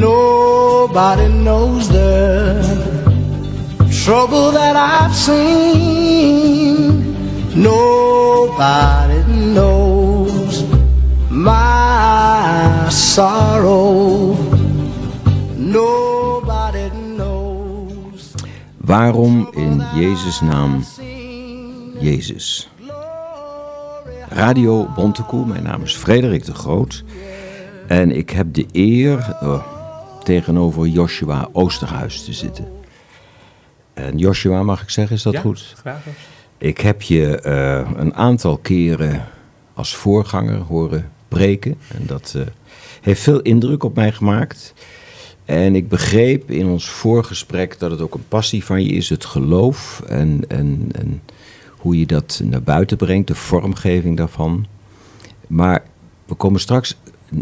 Nobody knows the trouble that I've seen. Nobody knows my sorrow. Nobody knows. Waarom in Jezus' naam Jezus? Radio Bontekoe, mijn naam is Frederik de Groot. En ik heb de eer oh, tegenover Joshua Oosterhuis te zitten. En Joshua, mag ik zeggen, is dat ja, goed? graag. Ik heb je eh, een aantal keren als voorganger horen preken. En dat eh, heeft veel indruk op mij gemaakt. En ik begreep in ons voorgesprek dat het ook een passie van je is, het geloof en, en, en hoe je dat naar buiten brengt, de vormgeving daarvan. Maar we komen straks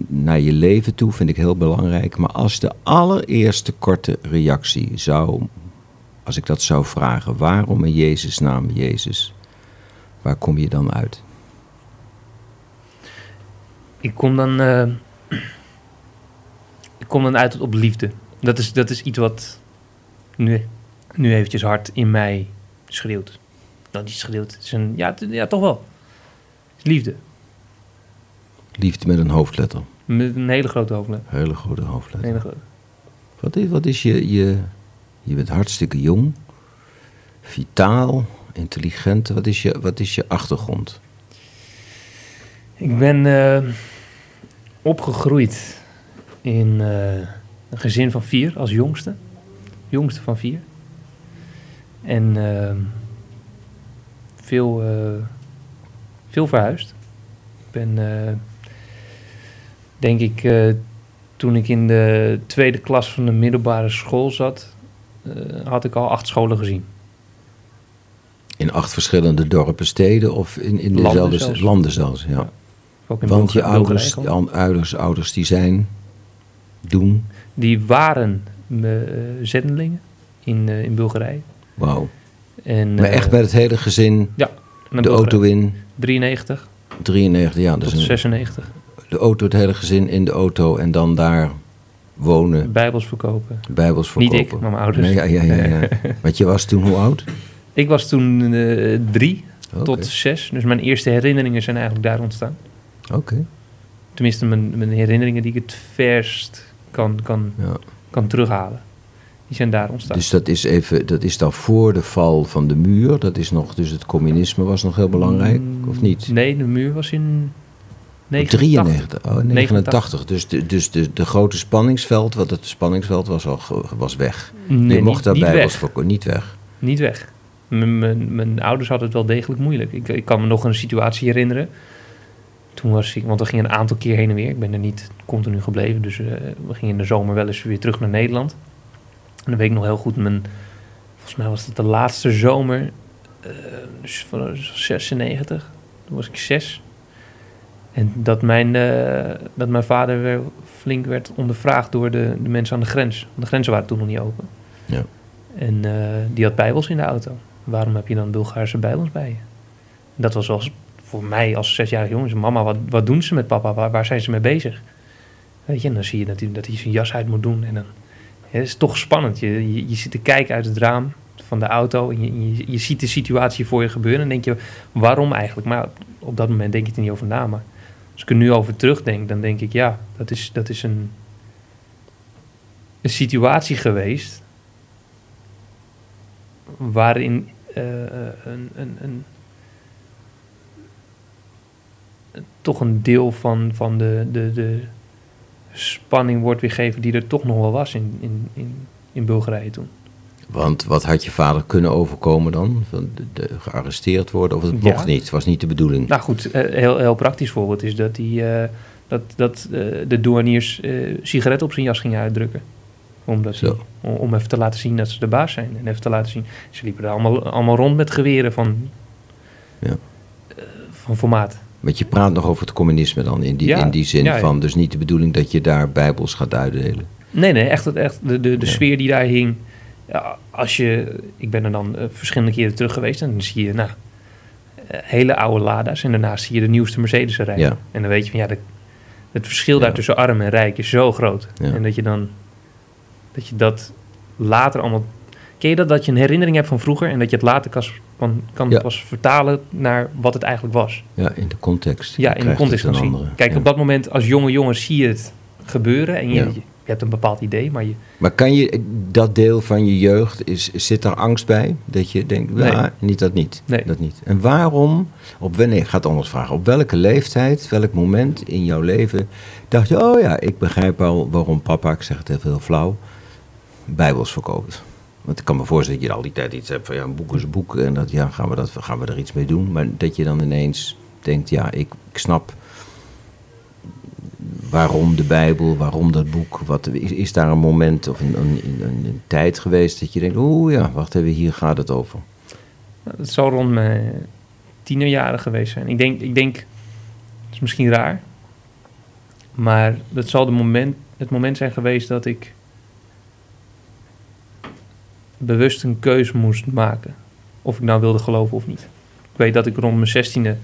naar je leven toe, vind ik heel belangrijk. Maar als de allereerste korte reactie zou, als ik dat zou vragen, waarom in Jezus' naam Jezus? Waar kom je dan uit? Ik kom dan, eh, ik kom dan uit op liefde. Dat is, dat is iets wat nu, nu eventjes hard in mij schreeuwt. Schreeuwt. Het is een, ja, ja, toch wel. Is liefde. Liefde met een hoofdletter. Met een hele grote hoofdletter. Hele grote hoofdletter. hele grote. Wat is, wat is je, je... Je bent hartstikke jong, vitaal, intelligent. Wat is je, wat is je achtergrond? Ik ben eh, opgegroeid in eh, een gezin van vier als jongste. Jongste van vier. En eh, veel, eh, veel verhuisd. Ik ben, denk ik, eh, toen ik in de tweede klas van de middelbare school zat, eh, had ik al acht scholen gezien. In acht verschillende dorpen, steden of in, in Landen dezelfde zelfs. landen zelfs? Ja. Ja. Ook in Want je ouders, ouders, ouders die zijn, doen, Die waren eh, zendelingen in, in Bulgarije. wauw. En, Maar echt met het hele gezin, Ja, de auto in, 93 93, ja. Dus tot een, 96. De auto, het hele gezin in de auto en dan daar wonen, Bijbels verkopen. bijbels Niet verkopen. ik, maar mijn ouders. Nee, ja, ja, ja, ja. Want je was toen hoe oud? Ik was toen eh, drie tot zes. Dus mijn eerste herinneringen zijn eigenlijk daar ontstaan. Oké, Tenminste, mijn, mijn herinneringen die ik het verst kan, kan, ja. kan terughalen. Die zijn daar ontstaan. Dus dat is, even, dat is dan voor de val van de muur. Dat is nog, dus het communisme was nog heel belangrijk, of niet? Nee, de muur was in 89. 93, oh, 89. Dus, de, dus de, de grote spanningsveld, wat het spanningsveld was al was weg. Nee, je mocht niet, daar niet bijbels weg. verkopen, niet weg. Niet weg. Mijn, ouders hadden het wel degelijk moeilijk. Ik, ik kan me nog een situatie herinneren. Toen was ik, want we gingen een aantal keer heen en weer. Ik ben er niet continu gebleven. Dus eh, we gingen in de zomer wel eens weer terug naar Nederland. En dan weet ik nog heel goed, mijn, volgens mij was het de laatste zomer, eh, dus van 96. Toen was ik zes. En dat mijn, eh, dat mijn vader weer flink werd ondervraagd door de, de mensen aan de grens. Want de grenzen waren toen nog niet open. Ja. En eh, die had bijbels in de auto. Waarom heb je dan Bulgaarse bijbels bij je? Dat was eens voor mij als zesjarig jongen. Mama, wat, wat doen ze met papa? Waar, waar zijn ze mee bezig? Weet je, en dan zie je dat hij, dat hij zijn jas uit moet doen. En dan ja, het is toch spannend. Je, je, je zit te kijken uit het raam van de auto. En je, je, je ziet de situatie voor je gebeuren. En dan denk je, waarom eigenlijk? Maar op dat moment denk je er niet over na. Maar als ik er nu over terugdenk, dan denk ik, ja, dat is, dat is een, een situatie geweest waarin eh, een, een, een, toch een deel van, van de, de, de spanning wordt weergegeven die er toch nog wel was in, in, in, in Bulgarije toen. Want wat had je vader kunnen overkomen dan? Van de, de- gearresteerd worden? Of het Ja. mocht niet, het was niet de bedoeling. Nou goed, eh, heel, heel praktisch voorbeeld is dat, die, eh, dat, dat eh, de douaniers eh, sigaretten op zijn jas gingen uitdrukken. Omdat om, om even te laten zien dat ze de baas zijn. En even te laten zien. Ze liepen er allemaal, allemaal rond met geweren van, Ja. van formaat. Want je praat nog over het communisme dan, in die, Ja, in die zin ja, van... dus niet de bedoeling dat je daar bijbels gaat uitdelen. Nee, nee, echt, echt de, de, de sfeer die daar hing. Ja, als je, ik ben er dan eh, verschillende keren terug geweest en dan zie je nou, eh, hele oude Lada's en daarnaast zie je de nieuwste Mercedes rijden. Ja. En dan weet je van ja, de, het verschil Ja. daar tussen arm en rijk is zo groot. Ja. En dat je dan Dat je dat later allemaal... Ken je dat, dat je een herinnering hebt van vroeger... en dat je het later kan, kan, Ja. pas vertalen naar wat het eigenlijk was? Ja, in de context. Ja, in de context een zien. Kijk, op dat moment als jonge jongen zie je het gebeuren... en je. Je, hebt een bepaald idee, maar je... Maar kan je dat deel van je jeugd, is, zit daar angst bij? Dat je denkt, Nee. ja, niet dat niet. Nee. Dat niet. En waarom, op wanneer, ik ga het anders vragen. Op welke leeftijd, welk moment in jouw leven dacht je, oh ja, ik begrijp al waarom papa, ik zeg het even heel flauw, bijbels verkoopt. Want ik kan me voorstellen dat je al die tijd iets hebt van, ja, een boek is een boek. En dat, ja, gaan we, dat, gaan we er iets mee doen? Maar dat je dan ineens denkt, ja, ik, ik snap waarom de Bijbel, waarom dat boek? Wat, is, daar een moment of een, een, tijd geweest dat je denkt, oeh ja, wacht even, hier gaat het over. Nou, Het zal rond mijn tienerjaren geweest zijn. Ik denk, ik denk, het is misschien raar, maar dat zal de moment, het moment zijn geweest dat ik bewust een keus moest maken. Of ik nou wilde geloven of niet. Ik weet dat ik rond mijn zestiende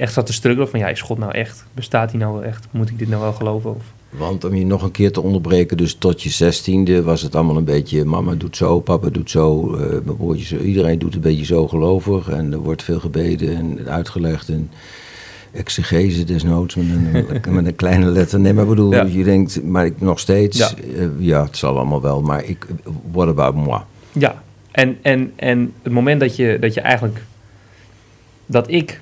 echt zat te struggelen van, ja, is God nou echt? Bestaat hij nou wel echt? Moet ik dit nou wel geloven? Of, Want om je nog een keer te onderbreken, dus tot je zestiende was het allemaal een beetje, mama doet zo, papa doet zo, eh, mijn broertje zo, iedereen doet een beetje zo gelovig en er wordt veel gebeden en uitgelegd en exegese desnoods met een, met een kleine letter. Nee, maar ik bedoel, Ja. je denkt, maar ik nog steeds, Ja. ja. ja, het zal allemaal wel, maar ik, what about moi? Ja, en, en, en het moment dat je, dat je eigenlijk... Dat ik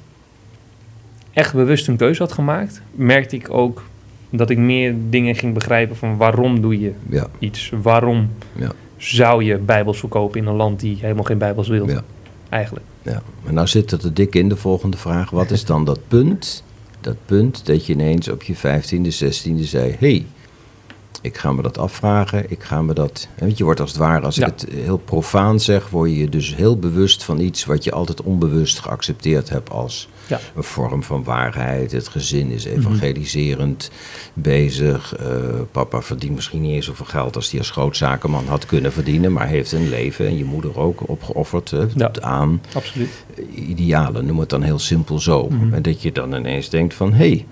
echt bewust een keuze had gemaakt... merkte ik ook dat ik meer dingen ging begrijpen van waarom doe je Ja, iets? Waarom ja, zou je bijbels verkopen in een land die helemaal geen bijbels wil? ja. Eigenlijk. Ja, maar nou zit het er dik in, de volgende vraag. Wat is dan dat punt, dat punt dat je ineens op je 15e, 16e zei... hey, ik ga me dat afvragen, ik ga me dat... Want je wordt als het ware, als ik het heel profaan zeg... word je dus heel bewust van iets wat je altijd onbewust geaccepteerd hebt... als Ja. een vorm van waarheid. Het gezin is evangeliserend bezig. Eh, papa verdient misschien niet eens zoveel geld als hij als grootzakenman had kunnen verdienen... maar heeft een leven en je moeder ook opgeofferd Ja. aan Absoluut. idealen, noem het dan heel simpel zo. Mhm. En dat je dan ineens denkt van, hé, hey,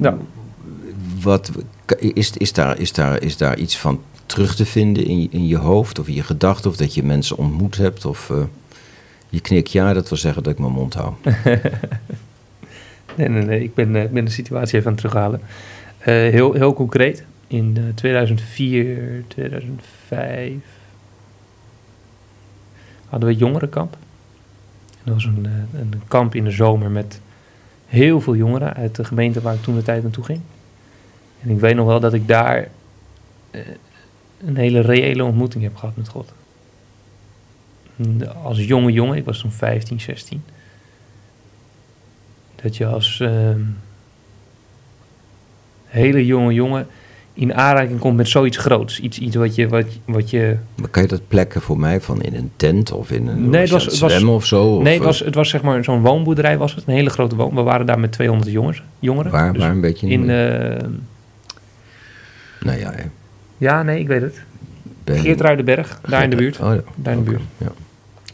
Ja. wat, is, is, daar, is, daar, is daar iets van terug te vinden in, je- in je hoofd of in je gedachten... of dat je mensen ontmoet hebt of eh, je knikt ja, dat wil zeggen dat ik mijn mond hou. Nee, nee, nee. Ik ben, eh, ik ben de situatie even aan het terughalen. Eh, heel, heel concreet. In eh, 2004, 2005 hadden we jongerenkamp. En dat was een, eh, een kamp in de zomer met heel veel jongeren uit de gemeente waar ik toen de tijd naartoe ging. En ik weet nog wel dat ik daar eh, een hele reële ontmoeting heb gehad met God. Als jonge jongen, ik was toen 15, 16. Dat je als ehm, hele jonge jongen in aanraking komt met zoiets groots. Iets, iets wat, je, wat, wat je... Maar kan je dat plekken voor mij van in een tent of in een Nee, het was- of zo? Of, nee, het eh, was, het was zeg maar zo'n woonboerderij was het. Een hele grote woon. We waren daar met 200 jongens, jongeren. waar, Dus waar een beetje in... eh, nou ja, hè, ja, nee, ik weet het. ben- daar in de buurt. Oh, ja. Daar in de buurt. Ja.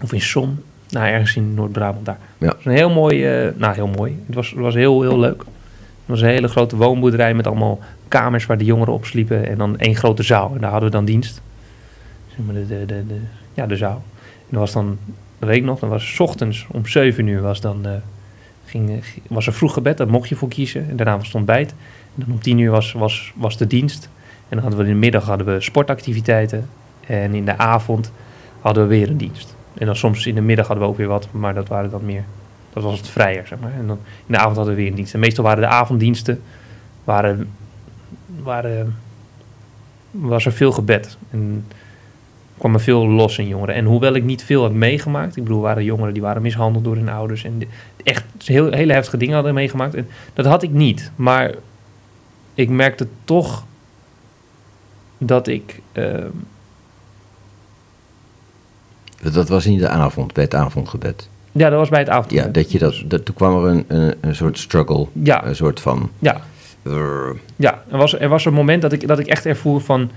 Of in Som. Nou, ergens in Noord-Brabant daar. Ja. Het was een heel mooi, eh, nou heel mooi. Het was, het was heel, heel leuk. Het was een hele grote woonboerderij met allemaal kamers waar de jongeren op sliepen. En dan één grote zaal. En daar hadden we dan dienst. Zeg maar de, de, de, de- ja, de zaal. En dat was dan, dat weet ik nog, dat was 's ochtends om 7 uur was dan, eh, ging, was er vroeg gebed. Daar mocht je voor kiezen. En daarna was het ontbijt. En dan om 10 uur was, was, was de dienst. En dan hadden we in de middag hadden we sportactiviteiten. En in de avond hadden we weer een dienst. En dan soms in de middag hadden we ook weer wat, maar dat waren dan meer, dat was het vrijer, zeg maar. En dan in de avond hadden we weer een dienst. En meestal waren de avonddiensten, waren, waren, was er veel gebed. En kwam er veel los in jongeren. En hoewel ik niet veel heb meegemaakt, ik bedoel, waren jongeren die waren mishandeld door hun ouders en echt heel, hele heftige dingen hadden meegemaakt. En dat had ik niet, maar ik merkte toch dat ik... ehm, Dat was in de avond, bij het avondgebed. ja, dat was bij het avond. Ja, dat je dat, dat, toen kwam er een, een, een soort struggle, Ja, een soort van... ja, ja. Er was, er was een moment dat ik, dat ik echt ervoer van...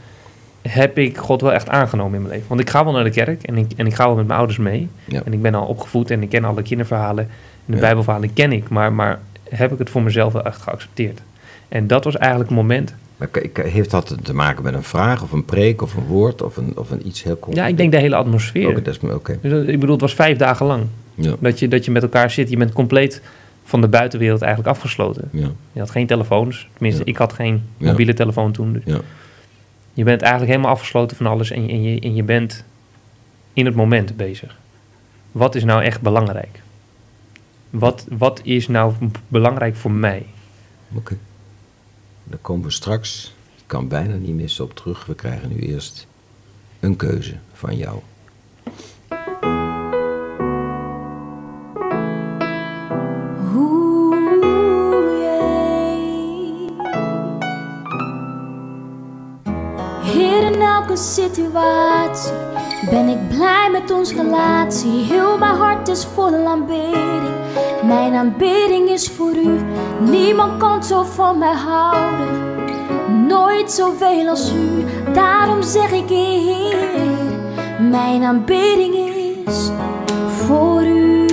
heb ik God wel echt aangenomen in mijn leven? Want ik ga wel naar de kerk en ik, en ik ga wel met mijn ouders mee. Ja. En ik ben al opgevoed en ik ken alle kinderverhalen. En de bijbelverhalen ken ik. Maar, maar heb ik het voor mezelf wel echt geaccepteerd? En dat was eigenlijk het moment... Heeft dat te maken met een vraag of een preek of een woord of een, of een iets heel concreets? Ja, ik denk de hele atmosfeer. Oké, dat is me- oké. Dus ik bedoel, het was vijf dagen lang. Ja, Dat je, dat je met elkaar zit. Je bent compleet van de buitenwereld eigenlijk afgesloten. ja, Je had geen telefoons. Tenminste, Ja. ik had geen mobiele telefoon toen. Dus ja. je bent eigenlijk helemaal afgesloten van alles. En je, en, je, en je bent in het moment bezig. Wat is nou echt belangrijk? Wat, wat is nou belangrijk voor mij? Oké. Daar komen we straks, ik kan bijna niet missen op terug. We krijgen nu eerst een keuze van jou. Situatie ben ik blij met onze relatie. Heel mijn hart is vol aanbidding. Mijn aanbidding is voor u. Niemand kan zo van mij houden. Nooit zoveel als u. Daarom zeg ik, Heer, mijn aanbidding is voor u.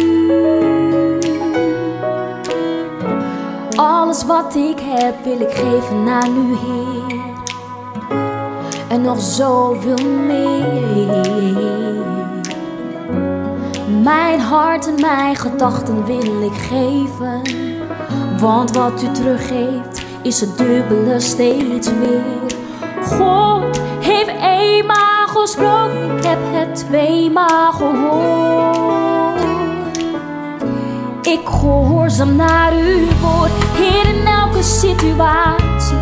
Alles wat ik heb wil ik geven aan u, Heer. En nog zoveel meer. Mijn hart en mijn gedachten wil ik geven. Want wat u teruggeeft is het dubbele steeds meer. God heeft eenmaal gesproken, ik heb het tweemaal gehoord. Ik gehoorzaam naar uw woord, Heer, in elke situatie.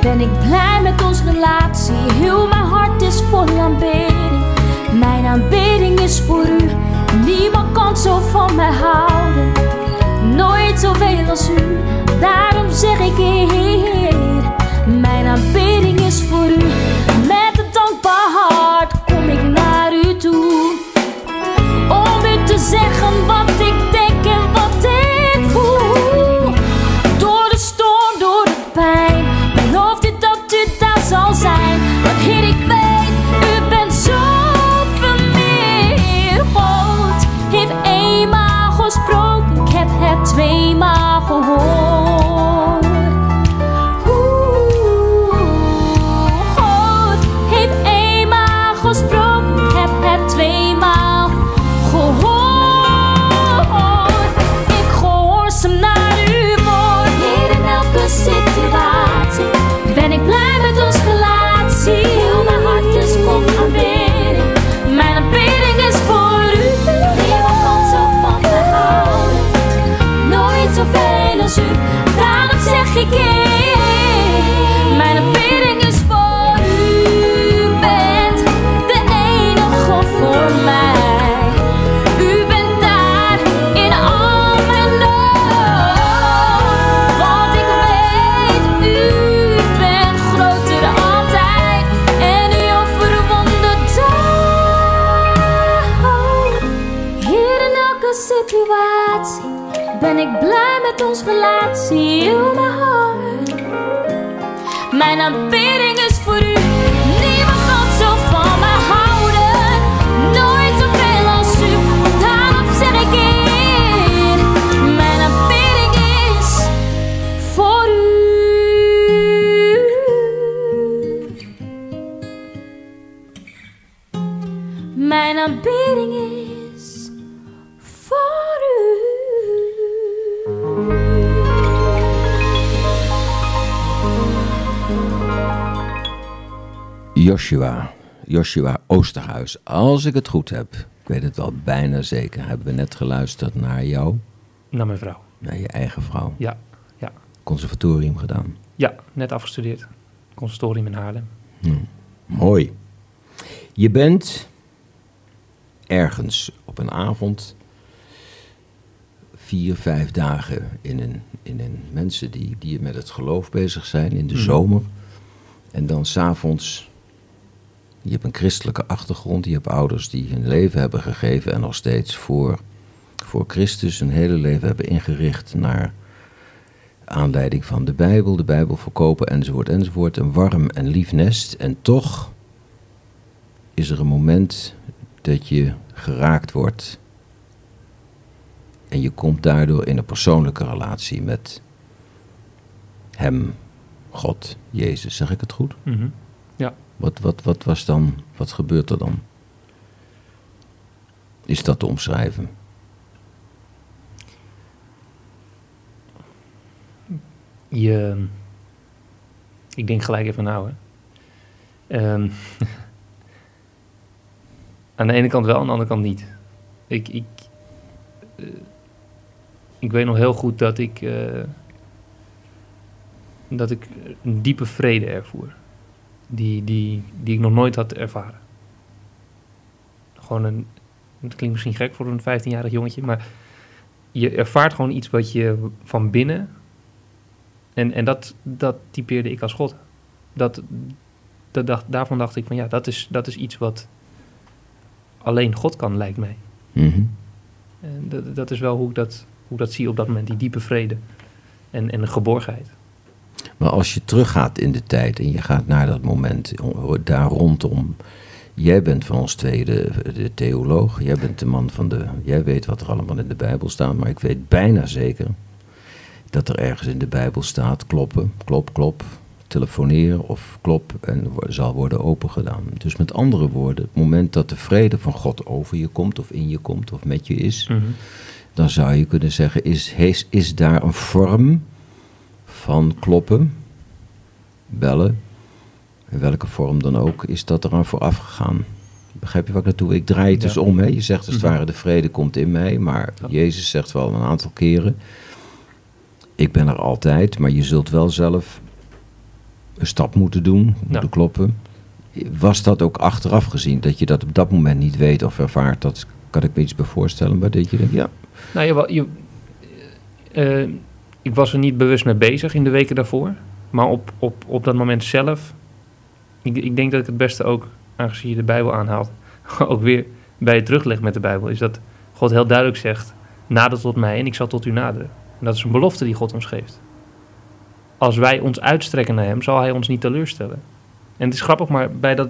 Ben ik blij met onze relatie, heel mijn hart is vol aanbidding. Mijn aanbidding is voor u, niemand kan zo van mij houden. Nooit zoveel als u, daarom zeg ik Heer, mijn aanbidding is voor u. het Mijn aanbidding Joshua, Joshua Oosterhuis. Als ik het goed heb, ik weet het wel bijna zeker, hebben we net geluisterd naar jou, Naar mijn vrouw. naar je eigen vrouw. Ja, ja. Conservatorium gedaan. Ja, net afgestudeerd. Conservatorium in Haarlem. Mooi. Je bent ergens op een avond vier, vijf dagen in een, in een mensen die, die met het geloof bezig zijn in de Mhm. zomer. En dan s'avonds, je hebt een christelijke achtergrond, je hebt ouders die hun leven hebben gegeven en nog steeds voor, voor Christus hun hele leven hebben ingericht naar aanleiding van de Bijbel, de Bijbel verkopen enzovoort enzovoort. Een warm en lief nest. En toch is er een moment dat je geraakt wordt. En je komt daardoor in een persoonlijke relatie met hem God, Jezus, zeg ik het goed? Mhm. Wat, wat, wat was dan, wat gebeurt er dan? Is dat te omschrijven? Je, ik denk gelijk even nou, hè. Ehm, aan de ene kant wel, aan de andere kant niet. Ik, ik, eh, ik weet nog heel goed dat ik, eh, dat ik een diepe vrede ervoer. Die, die, die ik nog nooit had ervaren. Gewoon een, het klinkt misschien gek voor een 15-jarig jongetje, maar je ervaart gewoon iets wat je van binnen en, en dat, dat typeerde ik als God. Dat, dat dacht, daarvan dacht ik van ja, dat is, dat is iets wat alleen God kan, lijkt mij. Mhm. En dat, dat is wel hoe ik dat, hoe ik dat zie op dat moment, die diepe vrede en, en de geborgenheid. Maar als je teruggaat in de tijd en je gaat naar dat moment daar rondom. Jij bent van ons twee de, de theoloog. Jij bent de man van de. Jij weet wat er allemaal in de Bijbel staat. Maar ik weet bijna zeker dat er ergens in de Bijbel staat: kloppen, klop, klop. Telefoneer of klop en zal worden opengedaan. Dus met andere woorden, het moment dat de vrede van God over je komt, of in je komt, of met je is, dan zou je kunnen zeggen: is, is, is daar een vorm van kloppen, bellen, in welke vorm dan ook, is dat eraan vooraf gegaan? Begrijp je wat ik naartoe? Ik draai het Ja. dus om. Hè? Je zegt als het Mhm. ware: de vrede komt in mij, maar Ja. Jezus zegt wel een aantal keren: Ik ben er altijd, maar je zult wel zelf een stap moeten doen, moeten kloppen. Was dat ook achteraf gezien, dat je dat op dat moment niet weet of ervaart? Dat kan ik me iets bij voorstellen, maar dat je denkt: ja, Nou, je, je, eh, ik was er niet bewust mee bezig in de weken daarvoor. Maar op, op, op dat moment zelf, ik, ik denk dat ik het beste ook, aangezien je de Bijbel aanhaalt, ook weer bij je terugleg met de Bijbel, is dat God heel duidelijk zegt, nader tot mij en ik zal tot u naderen. En dat is een belofte die God ons geeft. Als wij ons uitstrekken naar hem, zal hij ons niet teleurstellen. En het is grappig, maar bij dat,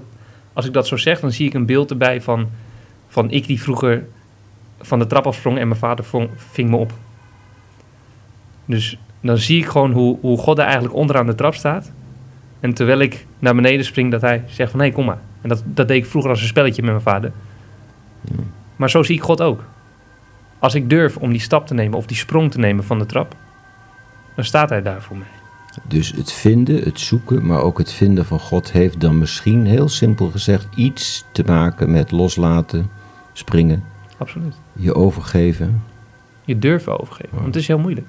als ik dat zo zeg, dan zie ik een beeld erbij van, van ik die vroeger van de trap afsprong en mijn vader ving me op. Dus dan zie ik gewoon hoe, hoe God er eigenlijk onderaan de trap staat. En terwijl ik naar beneden spring, dat hij zegt van hé, kom maar. En dat, dat deed ik vroeger als een spelletje met mijn vader. Maar zo zie ik God ook. Als ik durf om die stap te nemen of die sprong te nemen van de trap, dan staat hij daar voor mij. Dus het vinden, het zoeken, maar ook het vinden van God heeft dan misschien heel simpel gezegd iets te maken met loslaten, springen, Absoluut. je overgeven. Je durven overgeven, want het is heel moeilijk.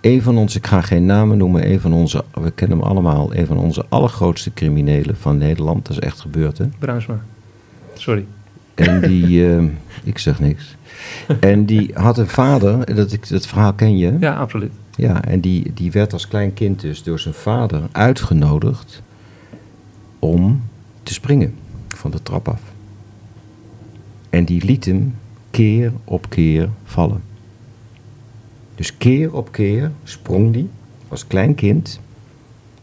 Een van onze, ik ga geen namen noemen, een van onze, we kennen hem allemaal, een van onze allergrootste criminelen van Nederland, dat is echt gebeurd hè. Bruinsma. Sorry. En die, eh, ik zeg niks. En die had een vader, dat, ik, dat verhaal ken je. Ja, absoluut. Ja, en die, die werd als klein kind dus door zijn vader uitgenodigd om te springen van de trap af. En die liet hem keer op keer vallen. Dus keer op keer sprong die, als klein kind,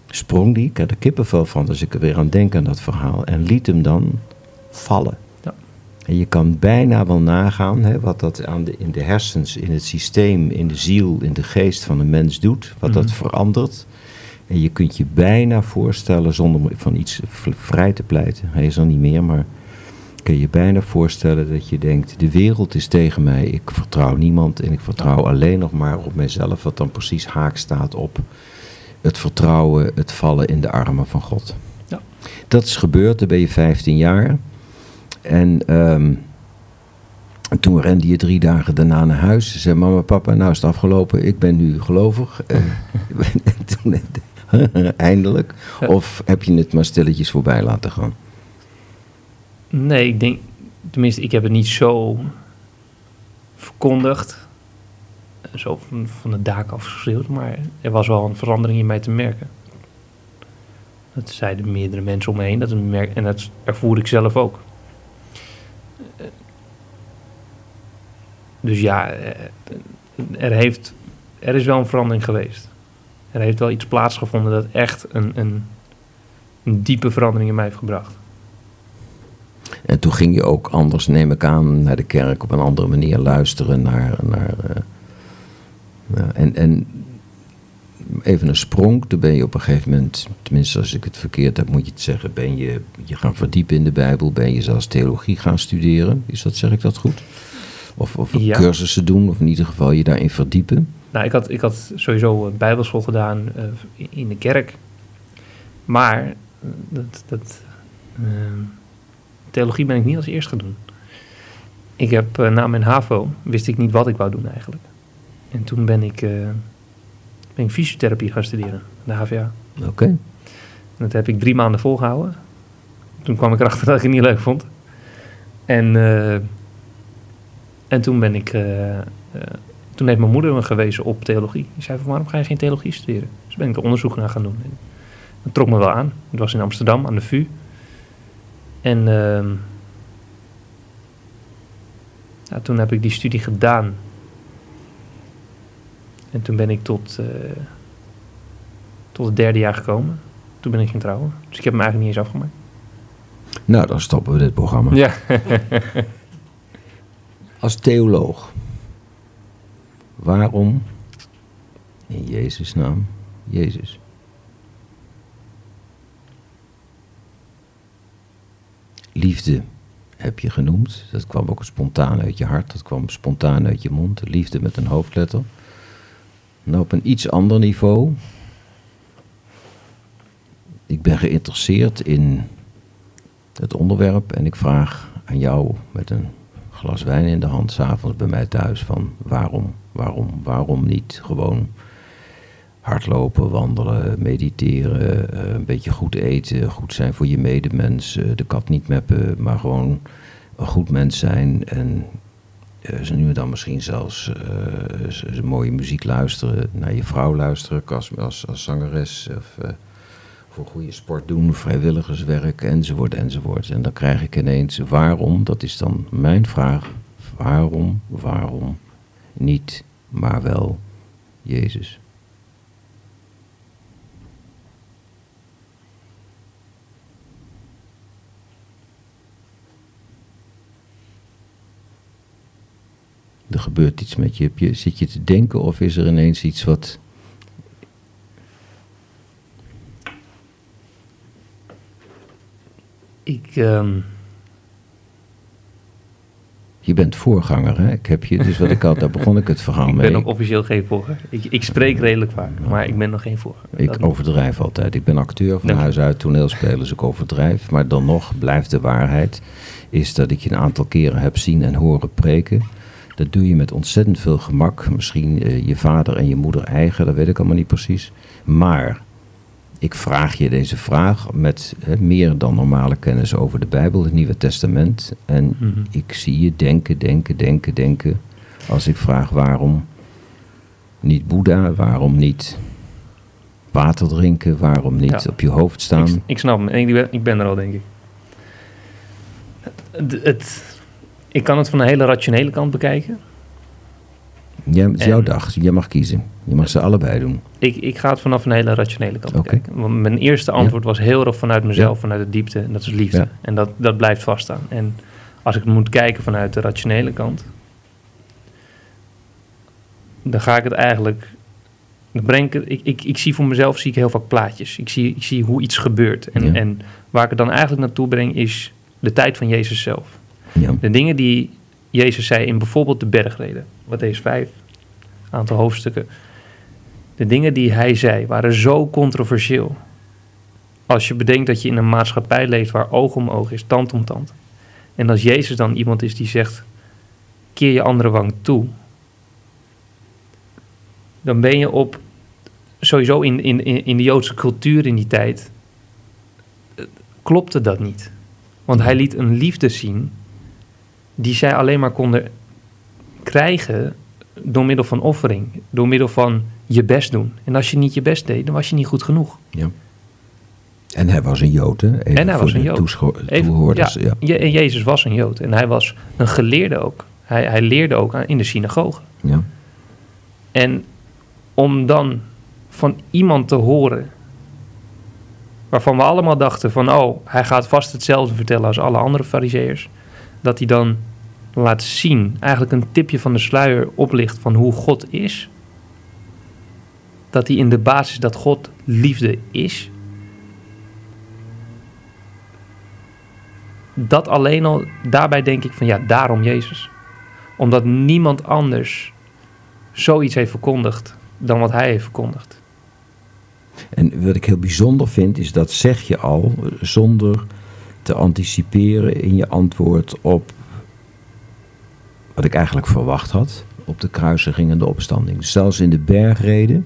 sprong die, ik heb er kippenvel van als ik er weer aan denk aan dat verhaal, en liet hem dan vallen. Ja. En je kan bijna wel nagaan hè, wat dat aan de, in de hersens, in het systeem, in de ziel, in de geest van een mens doet. Wat dat Mhm. verandert. En je kunt je bijna voorstellen, zonder van iets vrij te pleiten, hij is er niet meer, maar kun je je bijna voorstellen dat je denkt, de wereld is tegen mij, ik vertrouw niemand en ik vertrouw alleen nog maar op mijzelf, wat dan precies haak staat op het vertrouwen, het vallen in de armen van God. Ja. Dat is gebeurd, dan ben je 15 jaar. En ehm, toen rende je drie dagen daarna naar huis. Ze zei, mama, papa, nou is het afgelopen. Ik ben nu gelovig. Toen, eindelijk. Ja. Of heb je het maar stilletjes voorbij laten gaan? Nee, ik denk, tenminste, ik heb het niet zo verkondigd, zo van, van de daak afgeschreeuwd, maar er was wel een verandering in mij te merken. Dat zeiden meerdere mensen om me heen, dat en dat ervoer ik zelf ook. Dus ja, eh, er, heeft, er is wel een verandering geweest. Er heeft wel iets plaatsgevonden dat echt een, een, een diepe verandering in mij heeft gebracht. En toen ging je ook anders, neem ik aan, naar de kerk op een andere manier luisteren naar. naar eh, ja, en, en even een sprong. Toen ben je op een gegeven moment, tenminste als ik het verkeerd heb, moet je het zeggen, ben je je gaan verdiepen in de Bijbel. Ben je zelfs theologie gaan studeren. Is dat, zeg ik dat goed? Of, of Ja. cursussen doen, of in ieder geval je daarin verdiepen. Nou, ik had, ik had sowieso een bijbelschool gedaan eh, in- de kerk. Maar eh, dat, dat, eh, theologie ben ik niet als eerst gaan doen. Ik heb eh, na mijn HAVO, wist ik niet wat ik wou doen eigenlijk. En toen ben ik, eh, ben ik fysiotherapie gaan studeren, de HVA. Oké. Dat heb ik drie maanden volgehouden. Toen kwam ik erachter dat ik het niet leuk vond. En, eh, en toen ben ik... toen heeft mijn moeder me gewezen op theologie. Die zei van, waarom ga je geen theologie studeren? Dus ben ik er onderzoek naar gaan doen. En dat trok me wel aan. Het was in Amsterdam, aan de VU. En ehm, ja, toen heb ik die studie gedaan. En toen ben ik tot, eh, tot het derde jaar gekomen. Toen ben ik gaan trouwen. Dus ik heb hem eigenlijk niet eens afgemaakt. Nou, dan stoppen we dit programma. Ja. Als theoloog, waarom in Jezus' naam Jezus? Liefde heb je genoemd. Dat kwam ook spontaan uit je hart. Dat kwam spontaan uit je mond. Liefde met een hoofdletter. Nou, op een iets ander niveau. Ik ben geïnteresseerd in het onderwerp en ik vraag aan jou met een glas wijn in de hand, s'avonds bij mij thuis, van waarom, waarom, waarom niet gewoon hardlopen, wandelen, mediteren, eh, een beetje goed eten, goed zijn voor je medemens, eh, de kat niet meppen, maar gewoon een goed mens zijn en eh, ze nu en dan misschien zelfs mooie muziek luisteren, naar je vrouw luisteren als, als, als zangeres of voor goede sport doen, vrijwilligerswerk enzovoort enzovoort. En dan krijg ik ineens waarom, dat is dan mijn vraag, waarom, waarom niet, maar wel Jezus. Er gebeurt iets met je. Je. Zit je te denken of is er ineens iets wat... Ik, ehm, Je bent voorganger, hè? Ik heb je, dus wat ik had, daar begon ik het verhaal ik mee. ben nog officieel geen voorganger. Ik, ik spreek redelijk vaak, maar ik ben nog geen voorganger. Dat Ik niet. overdrijf altijd. Ik ben acteur van huis uit, toneelspeler, dus ik overdrijf. Maar dan nog blijft de waarheid, is dat ik je een aantal keren heb zien en horen preken. Dat doe je met ontzettend veel gemak. Misschien eh, je vader en je moeder eigen, dat weet ik allemaal niet precies. Maar ik vraag je deze vraag met meer dan normale kennis over de Bijbel, het Nieuwe Testament. En Mhm. ik zie je denken, denken, denken, denken. Als ik vraag waarom niet Boeddha, waarom niet water drinken, waarom niet Ja. op je hoofd staan. Ik, ik snap hem. Ik ben, ik ben er al, denk ik. Het, het- ik kan het van een hele rationele kant bekijken. Jij, het is jouw dag, jij mag kiezen. Je mag ze allebei doen. Ik, ik ga het vanaf een hele rationele kant bekijken. Want mijn eerste antwoord was heel erg vanuit mezelf, vanuit de diepte. En dat is liefde. Ja. En dat, dat blijft vaststaan. En als ik moet kijken vanuit de rationele kant... dan ga ik het eigenlijk... Dan breng ik, het- ik, ik, ik zie voor mezelf zie ik heel vaak plaatjes. Ik zie, ik zie hoe iets gebeurt. En, Ja. en waar ik het dan eigenlijk naartoe breng is de tijd van Jezus zelf. Ja. De dingen die Jezus zei in bijvoorbeeld de bergreden, wat deze vijf, aantal hoofdstukken. De dingen die hij zei waren zo controversieel. Als je bedenkt dat je in een maatschappij leeft waar oog om oog is, tand om tand. En als Jezus dan iemand is die zegt, keer je andere wang toe. Dan ben je op, sowieso in, in, in in de Joodse cultuur in die tijd, eh, klopte dat niet. Want hij liet een liefde zien die zij alleen maar konden krijgen door middel van offering, door middel van je best doen. En als je niet je best deed, dan was je niet goed genoeg. ja. En hij was een Jood, hè? Even En hij was een Jood. Even- ja, Ja. Je- en Jezus was een Jood en hij was een geleerde ook. Hij, hij leerde ook aan- in de synagoge. Ja. En om dan van iemand te horen waarvan we allemaal dachten van oh, hij gaat vast hetzelfde vertellen als alle andere fariseërs, dat hij dan laat zien, eigenlijk een tipje van de sluier oplicht van hoe God is. dat hij in de basis dat God liefde is. Dat alleen al, daarbij denk ik van ja, daarom Jezus. Omdat niemand anders zoiets heeft verkondigd dan wat hij heeft verkondigd. En wat ik heel bijzonder vind, is dat zeg je al zonder te anticiperen in je antwoord op wat ik eigenlijk verwacht had, op de kruisiging en de opstanding. Zelfs in de bergreden,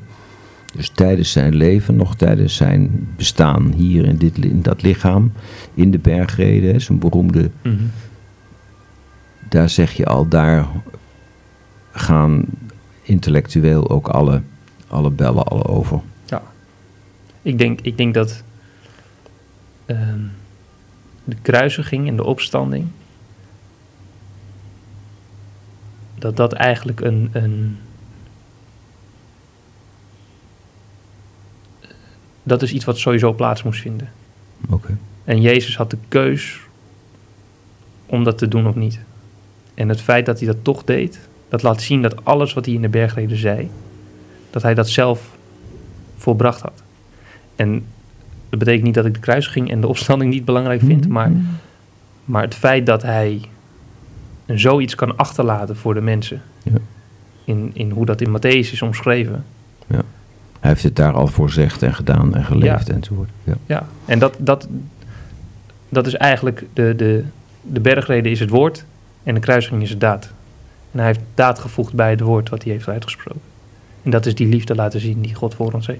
dus tijdens zijn leven, nog tijdens zijn bestaan hier in, dit, in dat lichaam, in de bergreden, zijn beroemde, daar zeg je al, daar gaan intellectueel ook alle, alle bellen al over. Ja. Ik denk, ik denk dat ehm, de kruisiging en de opstanding, dat dat eigenlijk een, een dat is iets wat sowieso plaats moest vinden. Oké. En Jezus had de keus om dat te doen of niet. En het feit dat hij dat toch deed, dat laat zien dat alles wat hij in de bergreden zei, dat hij dat zelf volbracht had. En dat betekent niet dat ik de kruisiging en de opstanding niet belangrijk vind, maar, maar het feit dat hij zoiets kan achterlaten voor de mensen, Ja. in, in hoe dat in Matthäus is omschreven, Ja. Hij heeft het daar al voor gezegd en gedaan en geleefd Ja. enzovoort. Ja. Ja, en dat, dat, dat is eigenlijk de, de, de bergreden is het woord en de kruisiging is het daad. En hij heeft daad gevoegd bij het woord wat hij heeft uitgesproken. En dat is die liefde laten zien die God voor ons heeft.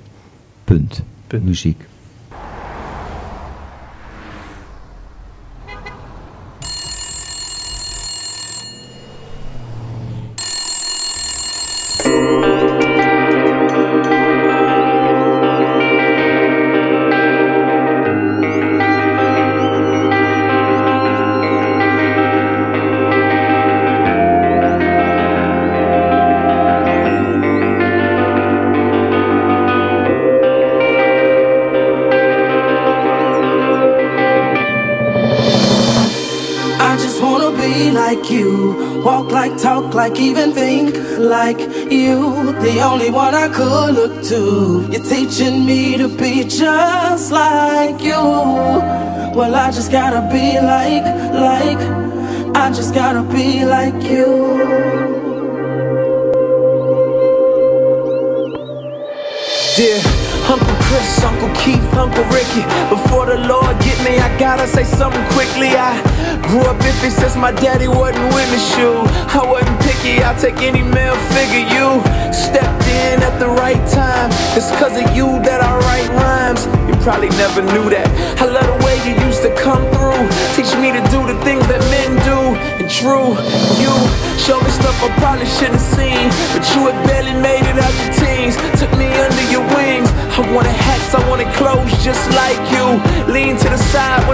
Punt. Punt. Muziek. My daddy wasn't with me. Shoe, I wasn't picky. I'll take any male figure. You stepped in at the right time. It's cause of you that I write rhymes. You probably never knew that. I love the way you used to come through, teach me to do the things that men do. And true, you showed me stuff I probably shouldn't have seen, but you had barely made it out the teens. Took me under your wings. I wanted hats, I wanted clothes just like you. Lean to the side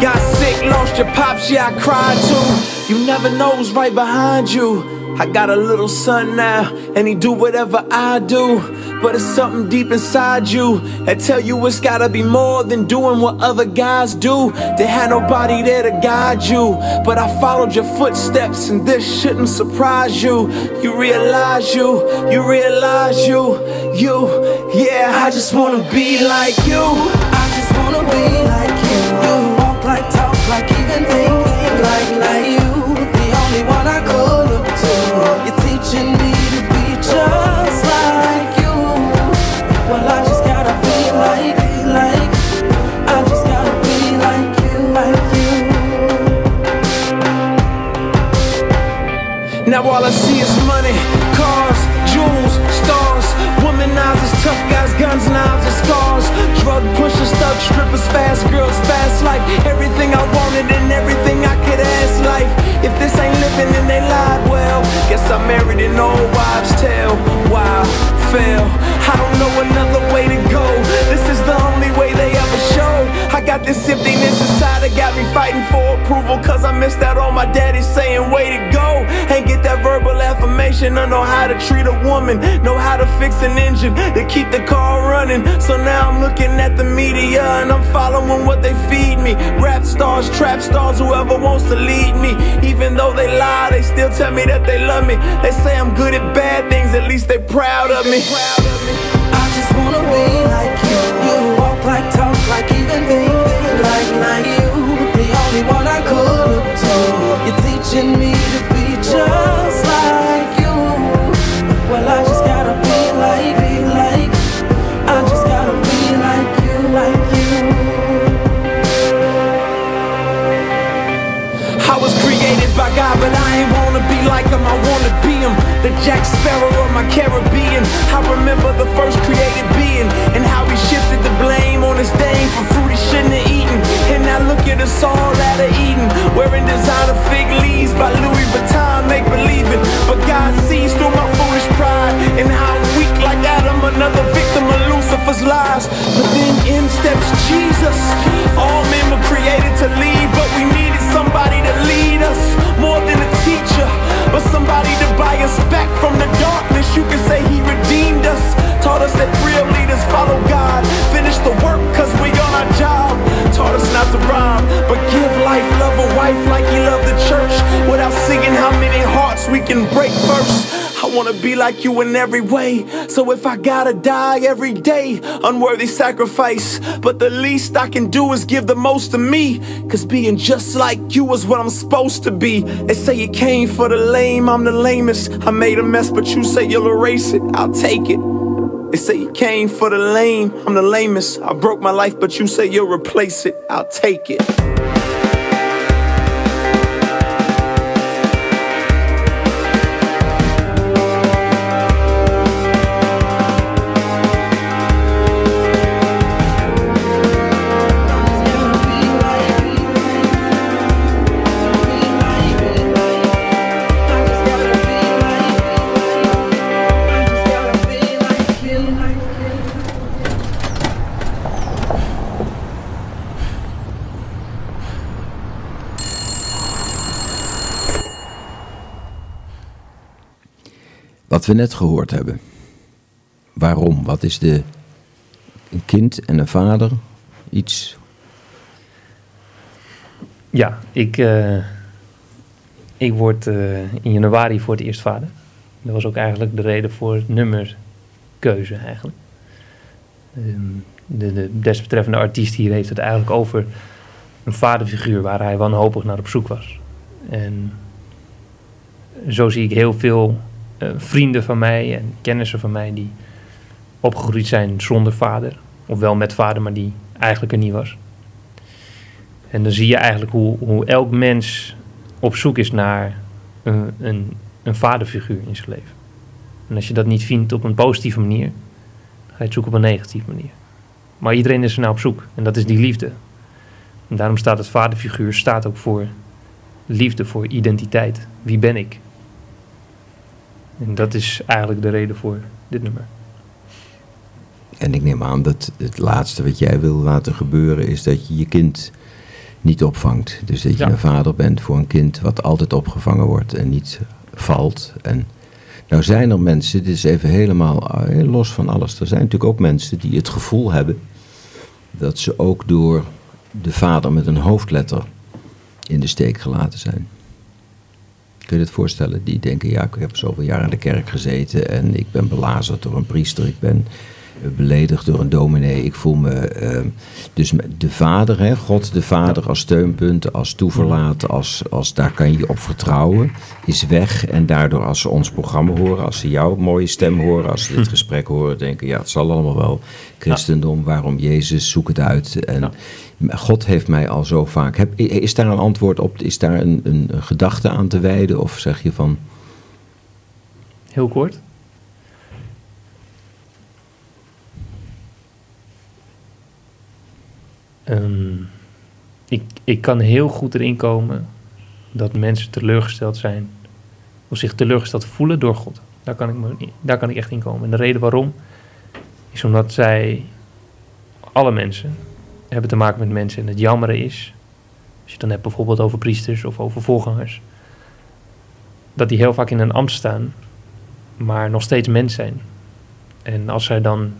got sick, lost your pops, yeah, I cried too. You never know who's right behind you. I got a little son now, and he do whatever I do. But it's something deep inside you that tell you it's gotta be more than doing what other guys do. They had nobody there to guide you, but I followed your footsteps, and this shouldn't surprise you. You realize you, you realize you, you, yeah. I just wanna be like you. I just wanna be like you. Like, talk like, even think like, like you. The only one I could look to. You're teaching me to be just like you. Well, I just gotta be like, like. I just gotta be like you, like you. Now all I see is money, cars, jewels, stars, womanizers, tough guys, guns, knives, and scars. Drug pushers, thug strippers, fast girls. Everything I wanted and everything I could ask life. If this ain't living, then they lied well. Guess I married an old wives' tale. Wow, fail. I don't know another way to go. This is the got this emptiness inside that got me fighting for approval. Cause I missed out on my daddy saying, way to go. Ain't get that verbal affirmation. I know how to treat a woman, know how to fix an engine to keep the car running. So now I'm looking at the media and I'm following what they feed me. Rap stars, trap stars, whoever wants to lead me. Even though they lie, they still tell me that they love me. They say I'm good at bad things, at least they proud of me. I just wanna be like you. You walk like, talk like, even think then in steps Jesus. All men were created to lead, but we needed somebody to lead us more than a teacher, but somebody to buy us back from the darkness. You can say he redeemed us, taught us that real leaders follow God. Finish the work cause we on our job. Taught us not to rob, but give life, love a wife like he loved the church. Without seeing how many hearts we can break first. I wanna be like you in every way. So if I gotta die every day, unworthy sacrifice. But the least I can do is give the most to me. Cause being just like you is what I'm supposed to be. They say you came for the lame, I'm the lamest. I made a mess, but you say you'll erase it. I'll take it. They say you came for the lame, I'm the lamest. I broke my life, but you say you'll replace it. I'll take it. Wat we net gehoord hebben. Waarom? Wat is de. Een kind en een vader iets. Ja, ik, eh, ik word eh, in januari voor het eerst vader. Dat was ook eigenlijk de reden voor nummerkeuze eigenlijk. Ehm, de, de desbetreffende artiest hier heeft het eigenlijk over een vaderfiguur waar hij wanhopig naar op zoek was. En zo zie ik heel veel eh, vrienden van mij en kennissen van mij die opgegroeid zijn zonder vader. Of wel met vader, maar die eigenlijk er niet was. En dan zie je eigenlijk hoe, hoe elk mens op zoek is naar een, een, een vaderfiguur in zijn leven. En als je dat niet vindt op een positieve manier, ga je het zoeken op een negatieve manier. Maar iedereen is er nou op zoek en dat is die liefde. En daarom staat het vaderfiguur staat ook voor liefde, voor identiteit. Wie ben ik? En dat is eigenlijk de reden voor dit nummer. En ik neem aan dat het laatste wat jij wil laten gebeuren is dat je je kind niet opvangt. Dus dat je Ja. een vader bent voor een kind wat altijd opgevangen wordt en niet valt. En nou zijn er mensen, dit is even helemaal eh, los van alles. Er zijn natuurlijk ook mensen die het gevoel hebben dat ze ook door de vader met een hoofdletter in de steek gelaten zijn. Kun je het voorstellen? Die denken, ja, ik heb zoveel jaar in de kerk gezeten en ik ben belazerd door een priester, ik ben beledigd door een dominee, ik voel me... eh, dus de vader, hè, God de vader als steunpunt, als toeverlaat, als, als daar kan je op vertrouwen, is weg. En daardoor als ze ons programma horen, als ze jouw mooie stem horen, als ze dit gesprek horen, denken, ja, het zal allemaal wel. Christendom, waarom Jezus, zoek het uit. En Ja. God heeft mij al zo vaak. Heb, is daar een antwoord op? Is daar een, een, een gedachte aan te wijden? Of zeg je van, Heel kort. Ehm, ik, ik kan heel goed erin komen dat mensen teleurgesteld zijn of zich teleurgesteld voelen door God. Daar kan ik, me, daar kan ik echt in komen. En de reden waarom is omdat zij, alle mensen, hebben te maken met mensen. En het jammere is, als je het dan hebt bijvoorbeeld over priesters of over voorgangers, dat die heel vaak in een ambt staan maar nog steeds mens zijn. En als zij dan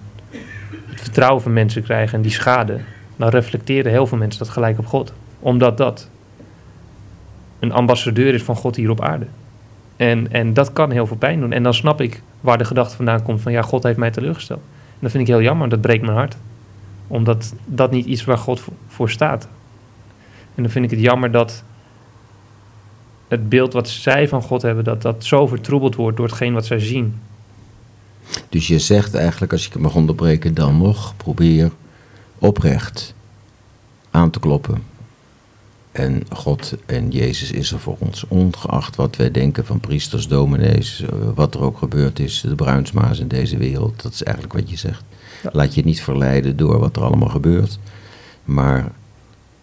het vertrouwen van mensen krijgen en die schade, dan reflecteren heel veel mensen dat gelijk op God. Omdat dat een ambassadeur is van God hier op aarde. En, en dat kan heel veel pijn doen. En dan snap ik waar de gedachte vandaan komt van ja, God heeft mij teleurgesteld. En dat vind ik heel jammer, dat breekt mijn hart. Omdat dat niet iets waar God voor, staat. En dan vind ik het jammer dat het beeld wat zij van God hebben, dat dat zo vertroebeld wordt door hetgeen wat zij zien. Dus je zegt eigenlijk, als ik het mag onderbreken, dan nog probeer oprecht aan te kloppen. En God en Jezus is er voor ons, ongeacht wat wij denken van priesters, dominees, eh, wat er ook gebeurd is, de bruinsmaas in deze wereld. Dat is eigenlijk wat je zegt. Ja. Laat je niet verleiden door wat er allemaal gebeurt, maar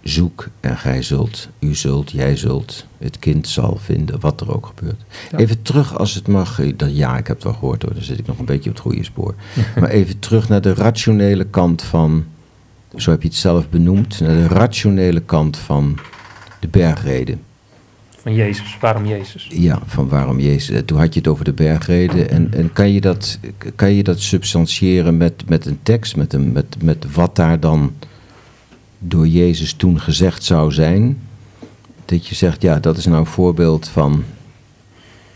zoek en gij zult, u zult, jij zult, het kind zal vinden, wat er ook gebeurt. Ja. Even terug als het mag, eh, dat, ja, ik heb het wel gehoord hoor, dan zit ik nog een beetje op het goede spoor. maar even terug naar de rationele kant van, zo heb je het zelf benoemd, naar de rationele kant van de bergreden. Van Jezus, waarom Jezus? Ja, van waarom Jezus. Eh, Toen had je het over de bergreden. En, en kan, je dat, kan je dat substantiëren met, met een tekst, met, een, met, met wat daar dan door Jezus toen gezegd zou zijn? Dat je zegt, ja, dat is nou een voorbeeld van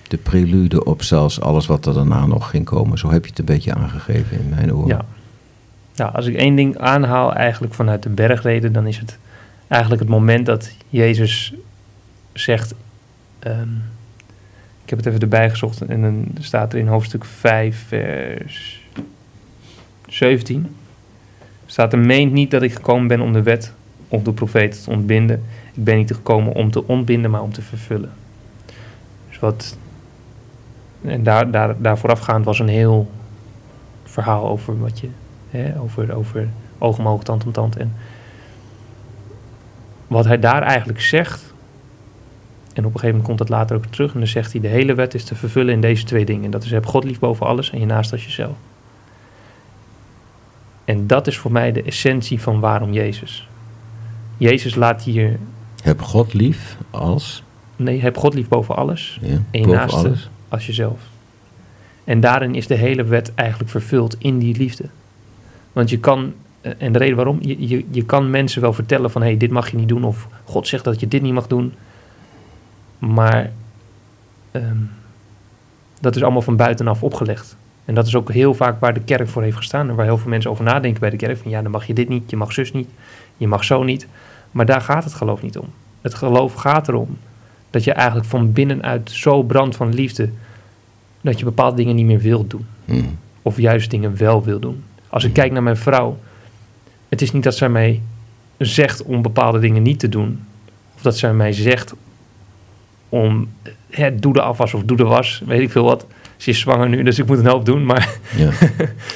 de prelude op zelfs alles wat er daarna nog ging komen. Zo heb je het een beetje aangegeven in mijn oren. Ja. Als ik één ding aanhaal eigenlijk vanuit de bergreden, dan is het eigenlijk het moment dat Jezus zegt, ehm, ik heb het even erbij gezocht en dan staat er in hoofdstuk 5, vers 17, staat er, meent niet dat ik gekomen ben om de wet of de profeten te ontbinden. Ik ben niet gekomen om te ontbinden, maar om te vervullen. Dus wat, en daar, daar, daar voorafgaand was een heel verhaal over wat je, hè, over, over oog om oog, tand om tand. En wat hij daar eigenlijk zegt, en op een gegeven moment komt dat later ook terug, en dan zegt hij, de hele wet is te vervullen in deze twee dingen. En dat is, heb God lief boven alles en je naast als jezelf. En dat is voor mij de essentie van waarom Jezus. Jezus laat hier, Heb God lief als, nee, heb God lief boven alles ja, en je naaste alles. als jezelf. En daarin is de hele wet eigenlijk vervuld in die liefde. Want je kan, eh, en de reden waarom, je, je, je kan mensen wel vertellen van hé, hey, dit mag je niet doen, of God zegt dat je dit niet mag doen. Maar ehm, dat is allemaal van buitenaf opgelegd. En dat is ook heel vaak waar de kerk voor heeft gestaan en waar heel veel mensen over nadenken bij de kerk. Van ja, dan mag je dit niet, je mag zus niet, je mag zo niet. Maar daar gaat het geloof niet om. Het geloof gaat erom dat je eigenlijk van binnenuit zo brandt van liefde dat je bepaalde dingen niet meer wilt doen. Hm. Of juist dingen wel wil doen. Als ik kijk naar mijn vrouw, het is niet dat zij mij zegt om bepaalde dingen niet te doen. Of dat zij mij zegt om, hè, doe de afwas of doe de was, weet ik veel wat. Ze is zwanger nu, dus ik moet een hoop doen. Maar Ja.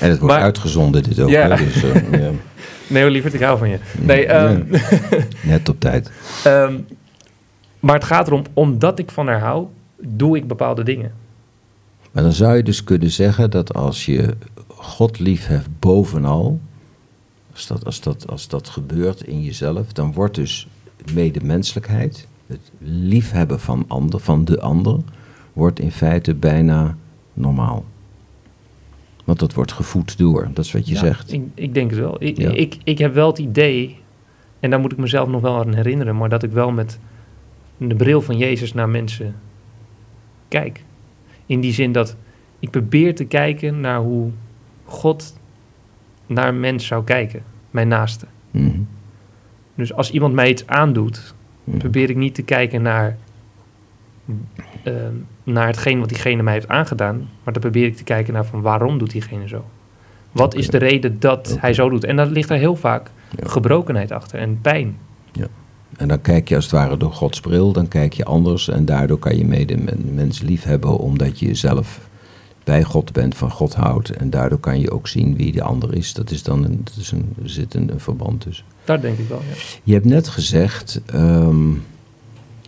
En het wordt Maar- uitgezonden dit ook. Ja. hè, Dus, eh, ja. nee, lieverd, ik hou van je. Nee, ehm, Net op tijd. Ehm, maar het gaat erom, omdat ik van haar hou, doe ik bepaalde dingen. Maar dan zou je dus kunnen zeggen dat als je God lief hebt bovenal, als dat, als, dat, als dat gebeurt in jezelf, dan wordt dus medemenselijkheid, het liefhebben van, ander, van de ander, wordt in feite bijna normaal. Want dat wordt gevoed door, dat is wat je Ja, zegt. Ik, ik denk het wel. Ik, Ja. ik, ik heb wel het idee, en daar moet ik mezelf nog wel aan herinneren, maar dat ik wel met de bril van Jezus naar mensen kijk. In die zin dat ik probeer te kijken naar hoe God naar een mens zou kijken, mijn naaste. Mhm. Dus als iemand mij iets aandoet, Mhm. probeer ik niet te kijken naar, ehm, naar hetgeen wat diegene mij heeft aangedaan, maar dan probeer ik te kijken naar van waarom doet diegene zo. Wat is de reden dat hij zo doet? En dan ligt er heel vaak Ja. gebrokenheid achter en pijn. En dan kijk je als het ware door Gods bril, dan kijk je anders en daardoor kan je medemens lief hebben omdat je zelf bij God bent, van God houdt. En daardoor kan je ook zien wie de ander is. Dat is dan een, dat is een, er zit een, een verband tussen. Daar denk ik wel, ja. Je hebt net gezegd ehm,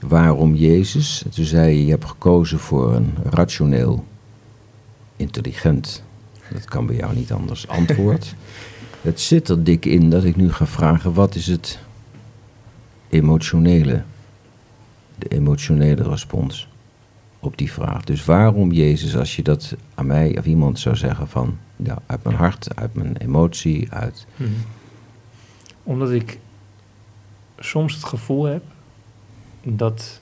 waarom Jezus. Toen zei je, je hebt gekozen voor een rationeel, intelligent, dat kan bij jou niet anders, antwoord. het zit er dik in dat ik nu ga vragen, wat is het emotionele, de emotionele respons op die vraag. Dus waarom Jezus, als je dat aan mij of iemand zou zeggen van, ja, uit mijn hart, uit mijn emotie, uit Mhm. Omdat ik soms het gevoel heb dat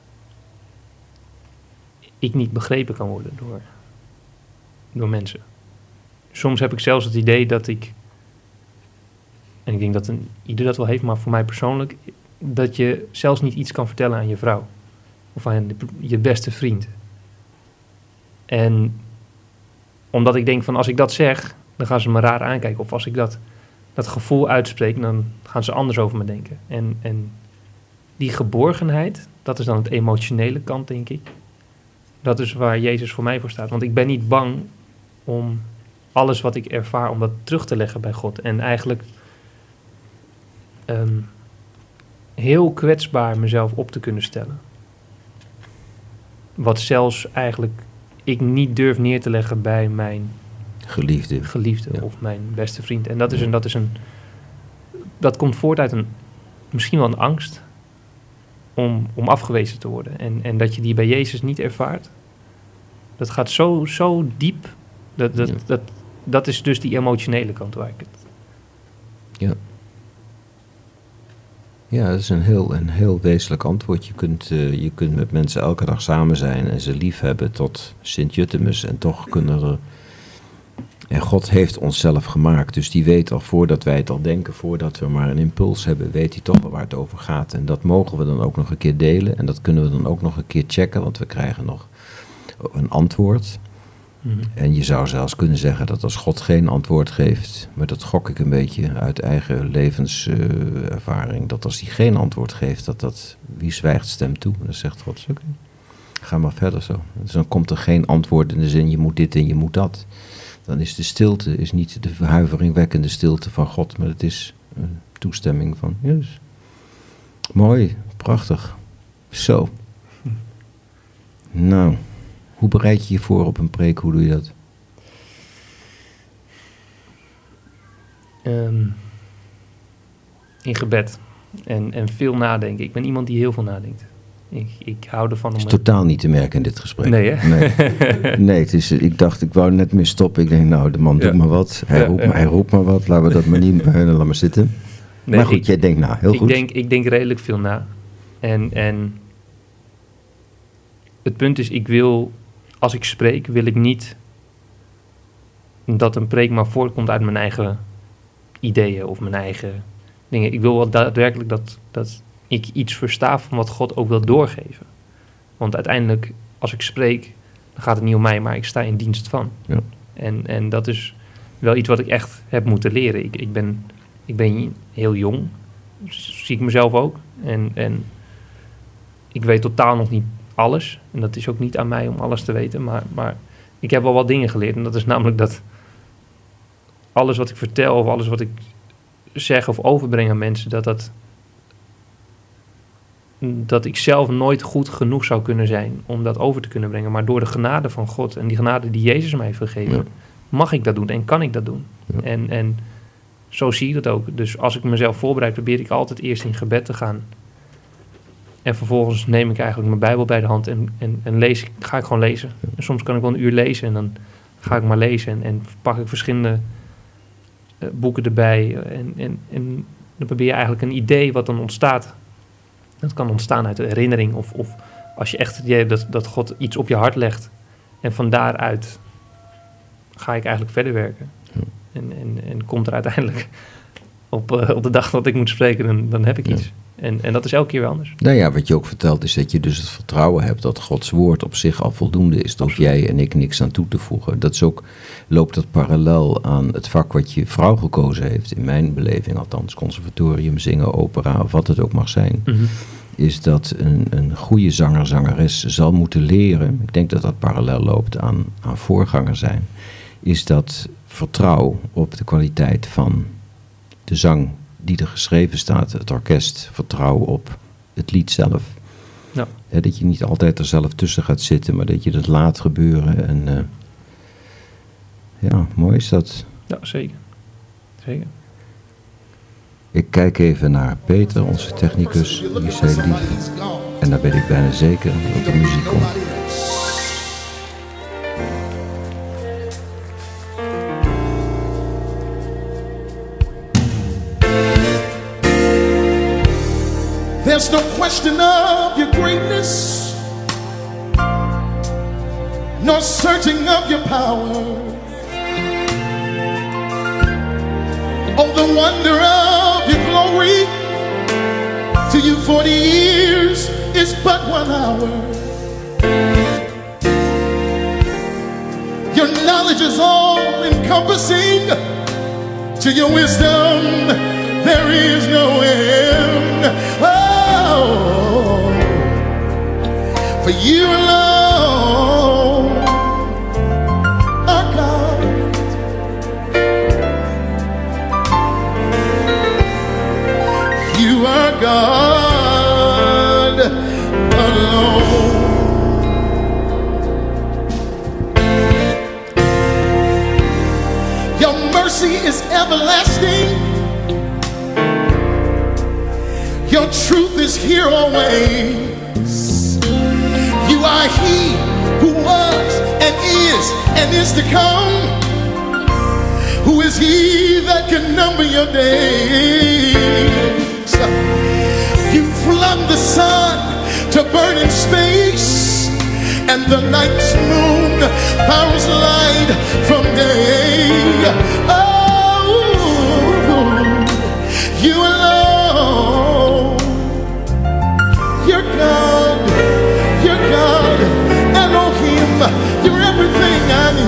ik niet begrepen kan worden door, door mensen. Soms heb ik zelfs het idee dat ik, en ik denk dat een, ieder dat wel heeft, maar voor mij persoonlijk, dat je zelfs niet iets kan vertellen aan je vrouw of aan je beste vriend. En omdat ik denk van als ik dat zeg, dan gaan ze me raar aankijken. Of als ik dat, dat gevoel uitspreek, dan gaan ze anders over me denken. En, en die geborgenheid, dat is dan het emotionele kant, denk ik. Dat is waar Jezus voor mij voor staat. Want ik ben niet bang om alles wat ik ervaar, om dat terug te leggen bij God. En eigenlijk ehm, heel kwetsbaar mezelf op te kunnen stellen. Wat zelfs eigenlijk ik niet durf neer te leggen bij mijn Geliefde. geliefde Ja. of mijn beste vriend. En dat is een, dat is een, dat komt voort uit een, misschien wel een angst om, om afgewezen te worden. En, en dat je die bij Jezus niet ervaart. Dat gaat zo, zo diep. Dat, dat, Ja. dat, dat is dus die emotionele kant waar ik het... Ja, dat is een heel, een heel wezenlijk antwoord. Je kunt, eh, je kunt met mensen elke dag samen zijn en ze lief hebben tot Sint-Juttemus. En toch kunnen er... En God heeft onszelf gemaakt. Dus die weet al voordat wij het al denken, voordat we maar een impuls hebben, weet hij toch wel waar het over gaat. En dat mogen we dan ook nog een keer delen. En dat kunnen we dan ook nog een keer checken, want we krijgen nog een antwoord. En je zou zelfs kunnen zeggen dat als God geen antwoord geeft, maar dat gok ik een beetje uit eigen levenservaring, dat als hij geen antwoord geeft, dat dat wie zwijgt stemt toe. Dan zegt God, oké, ga maar verder zo. Dus dan komt er geen antwoord in de zin, je moet dit en je moet dat. Dan is de stilte is niet de verhuiveringwekkende stilte van God, maar het is een toestemming van, yes. mooi, prachtig, zo. Nou, hoe bereid je je voor op een preek? Hoe doe je dat? Ehm, in gebed. En, en veel nadenken. Ik ben iemand die heel veel nadenkt. Ik, ik hou ervan om... is totaal niet te merken in dit gesprek. Nee, hè? Nee, nee het is, ik dacht, ik wou net meer stoppen. Ik denk, nou, de man doet maar wat. Hij, Ja, roept, ja. maar, hij roept maar wat. Laten we dat maar niet uh, laat maar zitten. Nee, maar goed, ik- jij denkt, nou, heel ik goed. Denk, ik denk redelijk veel na. En, en het punt is, ik wil, als ik spreek, wil ik niet dat een preek maar voortkomt uit mijn eigen ideeën of mijn eigen dingen. Ik wil wel daadwerkelijk dat, dat ik iets versta van wat God ook wil doorgeven. Want uiteindelijk, als ik spreek, dan gaat het niet om mij, maar ik sta in dienst van. Ja. En, en dat is wel iets wat ik echt heb moeten leren. Ik, ik, ben, ik ben heel jong, zie ik mezelf ook. En, en ik weet totaal nog niet alles. En dat is ook niet aan mij om alles te weten. Maar, maar ik heb wel wat dingen geleerd. En dat is namelijk dat alles wat ik vertel of alles wat ik zeg of overbreng aan mensen, dat dat. Dat ik zelf nooit goed genoeg zou kunnen zijn om dat over te kunnen brengen. Maar door de genade van God en die genade die Jezus mij heeft gegeven, Ja. mag ik dat doen en kan ik dat doen. Ja. En, en zo zie ik dat ook. Dus als ik mezelf voorbereid, probeer ik altijd eerst in gebed te gaan. En vervolgens neem ik eigenlijk mijn Bijbel bij de hand en, en, en lees, ga ik gewoon lezen. En soms kan ik wel een uur lezen en dan ga ik maar lezen. En, en pak ik verschillende eh, boeken erbij. En, en, en dan probeer je eigenlijk een idee wat dan ontstaat. Dat kan ontstaan uit de herinnering. Of, of als je echt het idee hebt dat, dat God iets op je hart legt. En van daaruit ga ik eigenlijk verder werken. Ja. En, en, en komt er uiteindelijk op, eh, op de dag dat ik moet spreken, dan, dan heb ik Ja. iets. En, en dat is elke keer weer anders. Nou ja, wat je ook vertelt is dat je dus het vertrouwen hebt dat Gods woord op zich al voldoende is. Dat jij en ik niks aan toe te voegen. Dat is ook, loopt dat parallel aan het vak wat je vrouw gekozen heeft. In mijn beleving althans, conservatorium, zingen, opera of wat het ook mag zijn. Is dat een, een goede zanger, zangeres zal moeten leren. Ik denk dat dat parallel loopt aan, aan voorganger zijn. Is dat vertrouw op de kwaliteit van de zang die er geschreven staat, het orkest, vertrouw op het lied zelf. Ja. Dat je niet altijd er zelf tussen gaat zitten, maar dat je dat laat gebeuren. En eh, ja, mooi is dat. Ja, zeker. Zeker. Ik kijk even naar Peter, onze technicus, die is heel lief. En dan ben ik bijna zeker dat de muziek komt. There's no question of your greatness, nor searching of your power. Oh, the wonder of your glory. To you, 40 years is but one hour. Your knowledge is all encompassing. To your wisdom, there is no end. Oh, for you alone are God. You are God alone. Your mercy is everlasting. Truth is here always. You are He who was and is and is to come. Who is He that can number your days? You flung the sun to burn in space, and the night's moon powers light from day. Oh, nani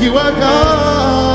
You are God.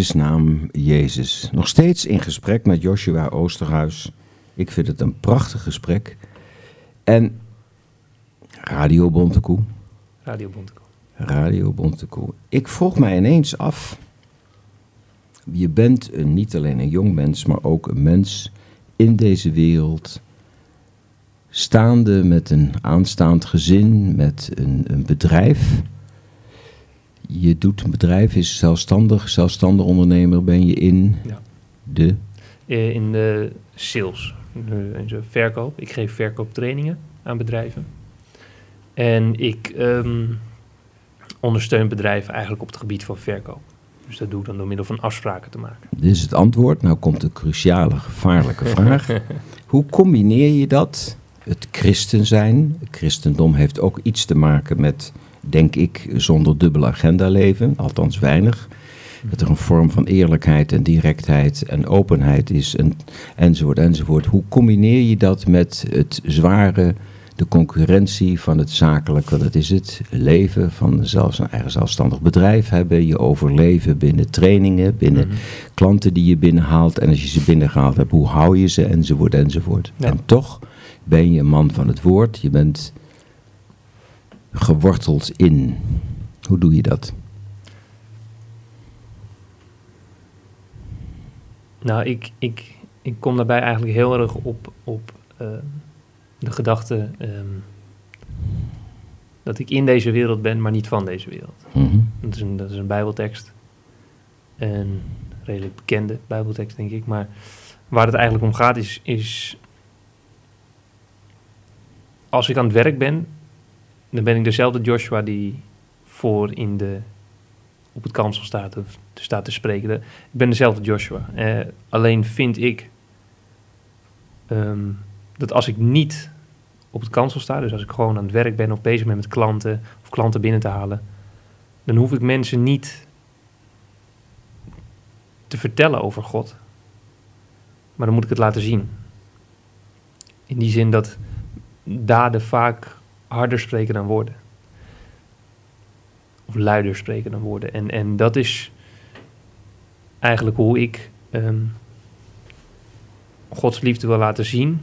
Jezus' naam Jezus? Nog steeds in gesprek met Joshua Oosterhuis. Ik vind het een prachtig gesprek. En Radio Bontekoe. Radio Bontekoe. Radio Bontekoe. Ik vroeg mij ineens af. Je bent een, niet alleen een jong mens, maar ook een mens in deze wereld. Staande met een aanstaand gezin, met een, een bedrijf. Je doet een bedrijf, is zelfstandig, zelfstandig ondernemer ben je in Ja. de. Eh, In de sales, de- in de verkoop. Ik geef verkooptrainingen aan bedrijven. En ik ehm, ondersteun bedrijven eigenlijk op het gebied van verkoop. Dus dat doe ik dan door middel van afspraken te maken. Dit is het antwoord. Nou komt de cruciale, gevaarlijke vraag. Hoe combineer je dat? Het christen zijn. Het christendom heeft ook iets te maken met, denk ik, zonder dubbele agenda leven. Althans weinig. Dat er een vorm van eerlijkheid en directheid en openheid is. En, enzovoort, enzovoort. Hoe combineer je dat met het zware, de concurrentie van het zakelijke? Dat is het leven van zelfs een eigen zelfstandig bedrijf hebben. Je overleven binnen trainingen, binnen Mhm. klanten die je binnenhaalt. En als je ze binnengehaald hebt, hoe hou je ze? Enzovoort, enzovoort. Ja. En toch ben je een man van het woord. Je bent geworteld in. Hoe doe je dat? Nou, ik, ik, ik kom daarbij eigenlijk heel erg op, op eh, de gedachte. ehm, Dat ik in deze wereld ben, maar niet van deze wereld. Mhm. Dat is een, dat is een bijbeltekst. Een redelijk bekende bijbeltekst, denk ik. Maar waar het eigenlijk om gaat is, is... Als ik aan het werk ben, dan ben ik dezelfde Joshua die voor in de, op het kansel staat, of staat te spreken. Ik ben dezelfde Joshua. Eh, alleen vind ik ehm, dat als ik niet op het kansel sta, dus als ik gewoon aan het werk ben of bezig ben met klanten of klanten binnen te halen, dan hoef ik mensen niet te vertellen over God. Maar dan moet ik het laten zien. In die zin dat daden vaak harder spreken dan woorden. Of luider spreken dan woorden. En, en dat is eigenlijk hoe ik ehm, Gods liefde wil laten zien.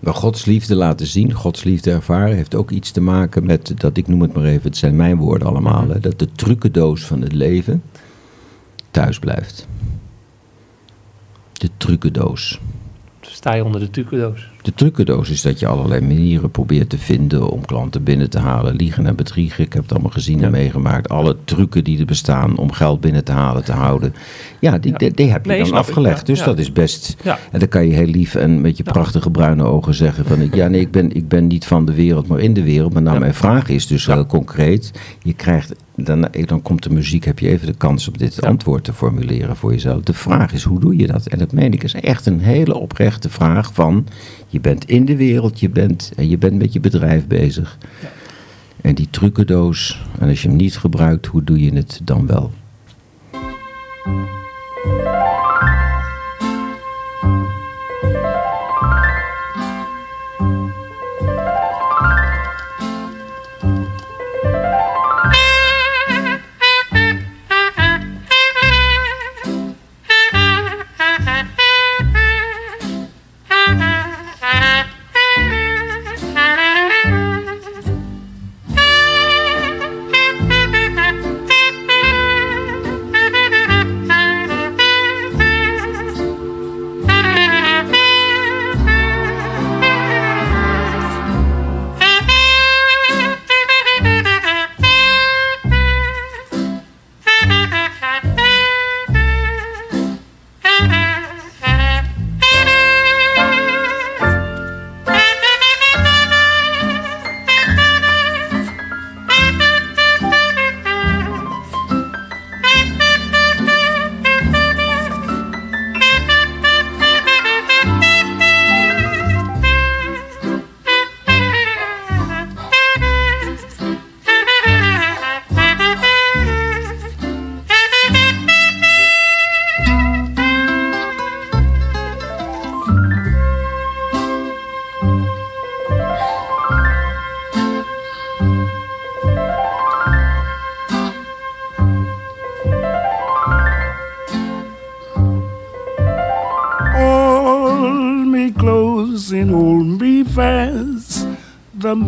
Maar Gods liefde laten zien, Gods liefde ervaren, heeft ook iets te maken met, dat ik noem het maar even, het zijn mijn woorden allemaal, hè, dat de trucendoos van het leven thuis blijft. De trucendoos. Sta je onder de trucendoos. De trucendoos is dat je allerlei manieren probeert te vinden om klanten binnen te halen. Liegen en bedriegen, ik heb het allemaal gezien en meegemaakt. Alle trucken die er bestaan om geld binnen te halen, te houden. Ja, die, Ja. die, die heb je Nee, dan ik, afgelegd. ja. Dus dat is best... En dan kan je heel lief en met je prachtige bruine ogen zeggen van... Ja, nee, ik ben, ik ben niet van de wereld, maar in de wereld. Maar nou, mijn vraag is dus heel concreet. Je krijgt, dan, dan komt de muziek, heb je even de kans om dit Ja. antwoord te formuleren voor jezelf. De vraag is, hoe doe je dat? En dat meen ik is echt een hele oprechte vraag van... Je bent in de wereld, je bent, en je bent met je bedrijf bezig. En die trucendoos, en als je hem niet gebruikt, hoe doe je het dan wel?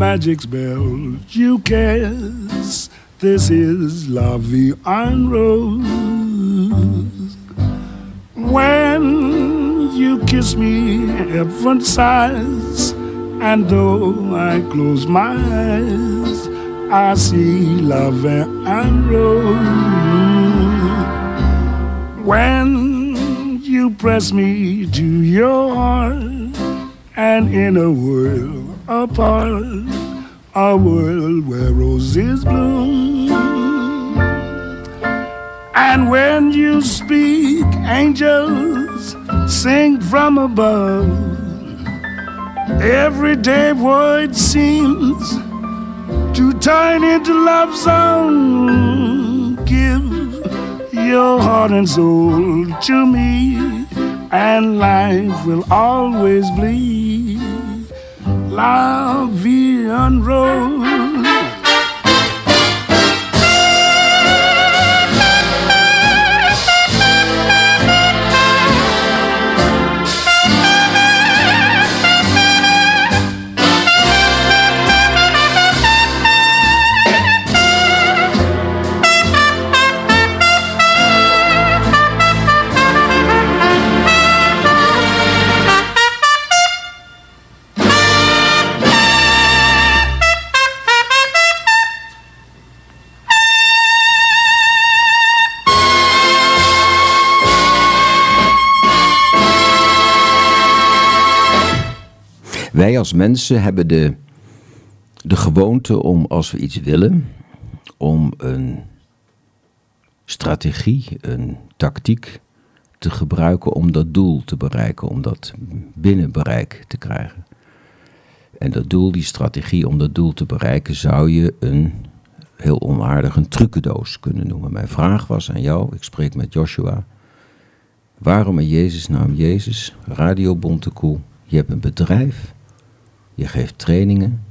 Magic spell you cast. This is Vie en Rose. When you kiss me, heaven sighs. And though I close my eyes, I see Vie en Rose. When you press me to your heart, and in a world apart, a world where roses bloom. And when you speak, angels sing from above. Everyday word seems to turn into love song. Give your heart and soul to me, and life will always bleed. La vie en rose. Wij als mensen hebben de, de gewoonte om, als we iets willen, om een strategie, een tactiek te gebruiken om dat doel te bereiken, om dat binnen bereik te krijgen. En dat doel, die strategie om dat doel te bereiken, zou je een heel onaardig een trucendoos kunnen noemen. Mijn vraag was aan jou, ik spreek met Joshua. Waarom in Jezus naam Jezus, Radio Bontekoe, je hebt een bedrijf, je geeft trainingen,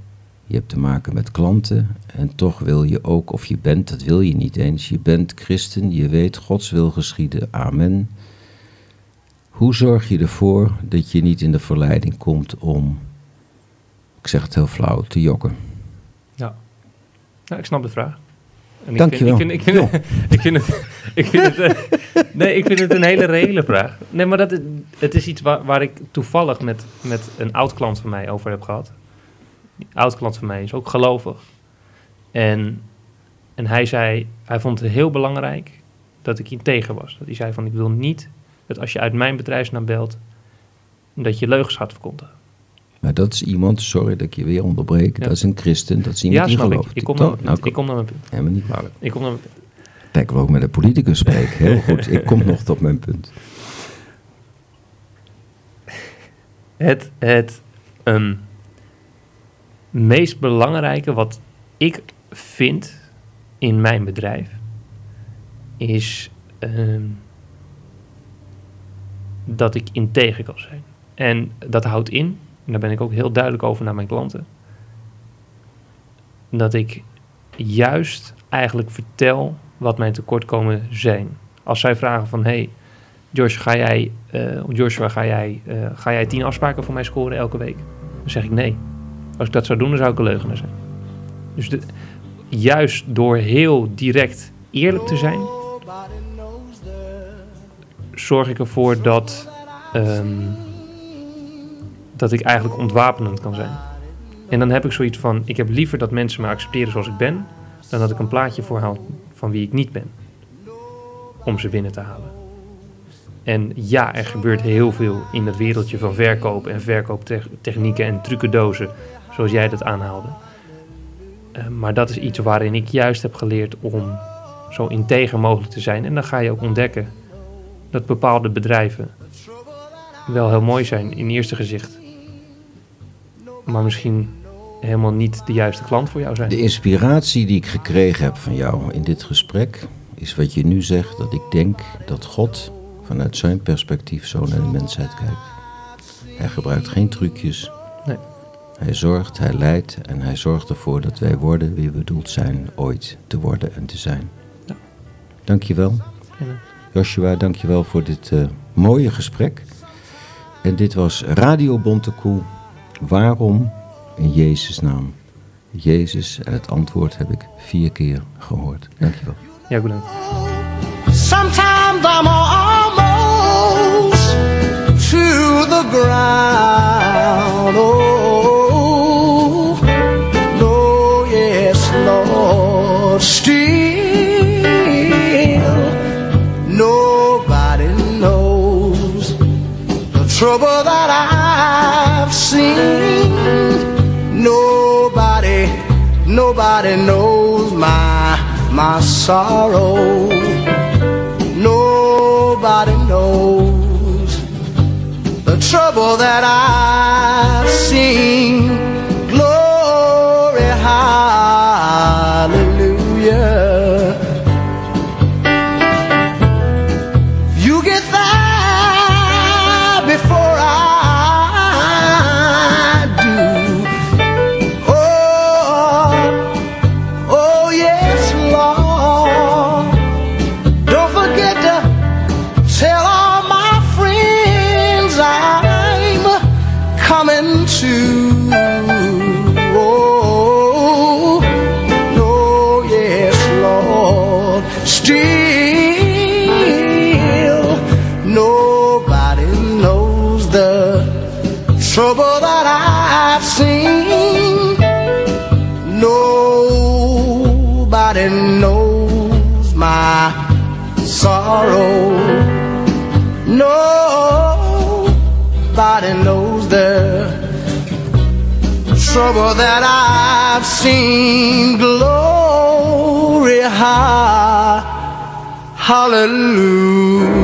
je hebt te maken met klanten en toch wil je ook, of je bent, dat wil je niet eens, je bent christen, je weet Gods wil geschieden, amen. Hoe zorg je ervoor dat je niet in de verleiding komt om, ik zeg het heel flauw, te jokken? Ja. ja, ik snap de vraag. En Dank ik je vind, wel. Ik vind, het, een hele reële vraag. Nee, maar dat, het is iets waar, waar ik toevallig met, met een oud klant van mij over heb gehad. Die oud klant van mij is ook gelovig. En, en hij zei, hij vond het heel belangrijk dat ik integer was. Dat hij zei van, ik wil niet dat als je uit mijn bedrijfsnaam belt, dat je leugens gaat verkondigen. Maar dat is iemand, sorry dat ik je weer onderbreek, Ja. dat is een christen, dat is iemand Ja, die snap ik. gelooft. Ik kom, naar mijn Nou, punt. ik kom naar mijn punt. Helemaal niet kwalijk. Ik kom naar mijn punt. Kijk, wil ook met een politicus spreken. Heel goed, ik kom nog tot mijn punt. Het, het ehm, meest belangrijke wat ik vind in mijn bedrijf is ehm, dat ik integer kan zijn. En dat houdt in, en daar ben ik ook heel duidelijk over naar mijn klanten, dat ik juist eigenlijk vertel wat mijn tekortkomen zijn. Als zij vragen van, hey, Josh, ga jij, of Joshua, ga jij, eh, ga jij tien afspraken voor mij scoren elke week? Dan zeg ik nee. Als ik dat zou doen, dan zou ik een leugenaar zijn. Dus juist door heel direct eerlijk te zijn, zorg ik ervoor dat, ehm, dat ik eigenlijk ontwapenend kan zijn. En dan heb ik zoiets van, ik heb liever dat mensen me accepteren zoals ik ben, dan dat ik een plaatje voorhoud van wie ik niet ben. Om ze binnen te halen. En ja, er gebeurt heel veel in het wereldje van verkoop en verkooptechnieken en trucendozen, zoals jij dat aanhaalde. Eh, maar dat is iets waarin ik juist heb geleerd om zo integer mogelijk te zijn. En dan ga je ook ontdekken dat bepaalde bedrijven wel heel mooi zijn in eerste gezicht, maar misschien helemaal niet de juiste klant voor jou zijn. De inspiratie die ik gekregen heb van jou in dit gesprek is wat je nu zegt, dat ik denk dat God vanuit zijn perspectief zo naar de mensheid kijkt. Hij gebruikt geen trucjes. Nee. Hij zorgt, hij leidt en hij zorgt ervoor dat wij worden wie we bedoeld zijn ooit te worden en te zijn. Ja. Dankjewel. Amen. Joshua, dankjewel voor dit eh, mooie gesprek. En dit was Radio Bontekoe. Waarom in Jezus naam? Jezus en het antwoord heb ik vier keer gehoord. Dankjewel. Ja, bedankt. Sometimes I'm almost to the ground. Nobody knows my my sorrow. Nobody knows the trouble that I've seen. Trouble that I've seen. Glory, high, hallelujah.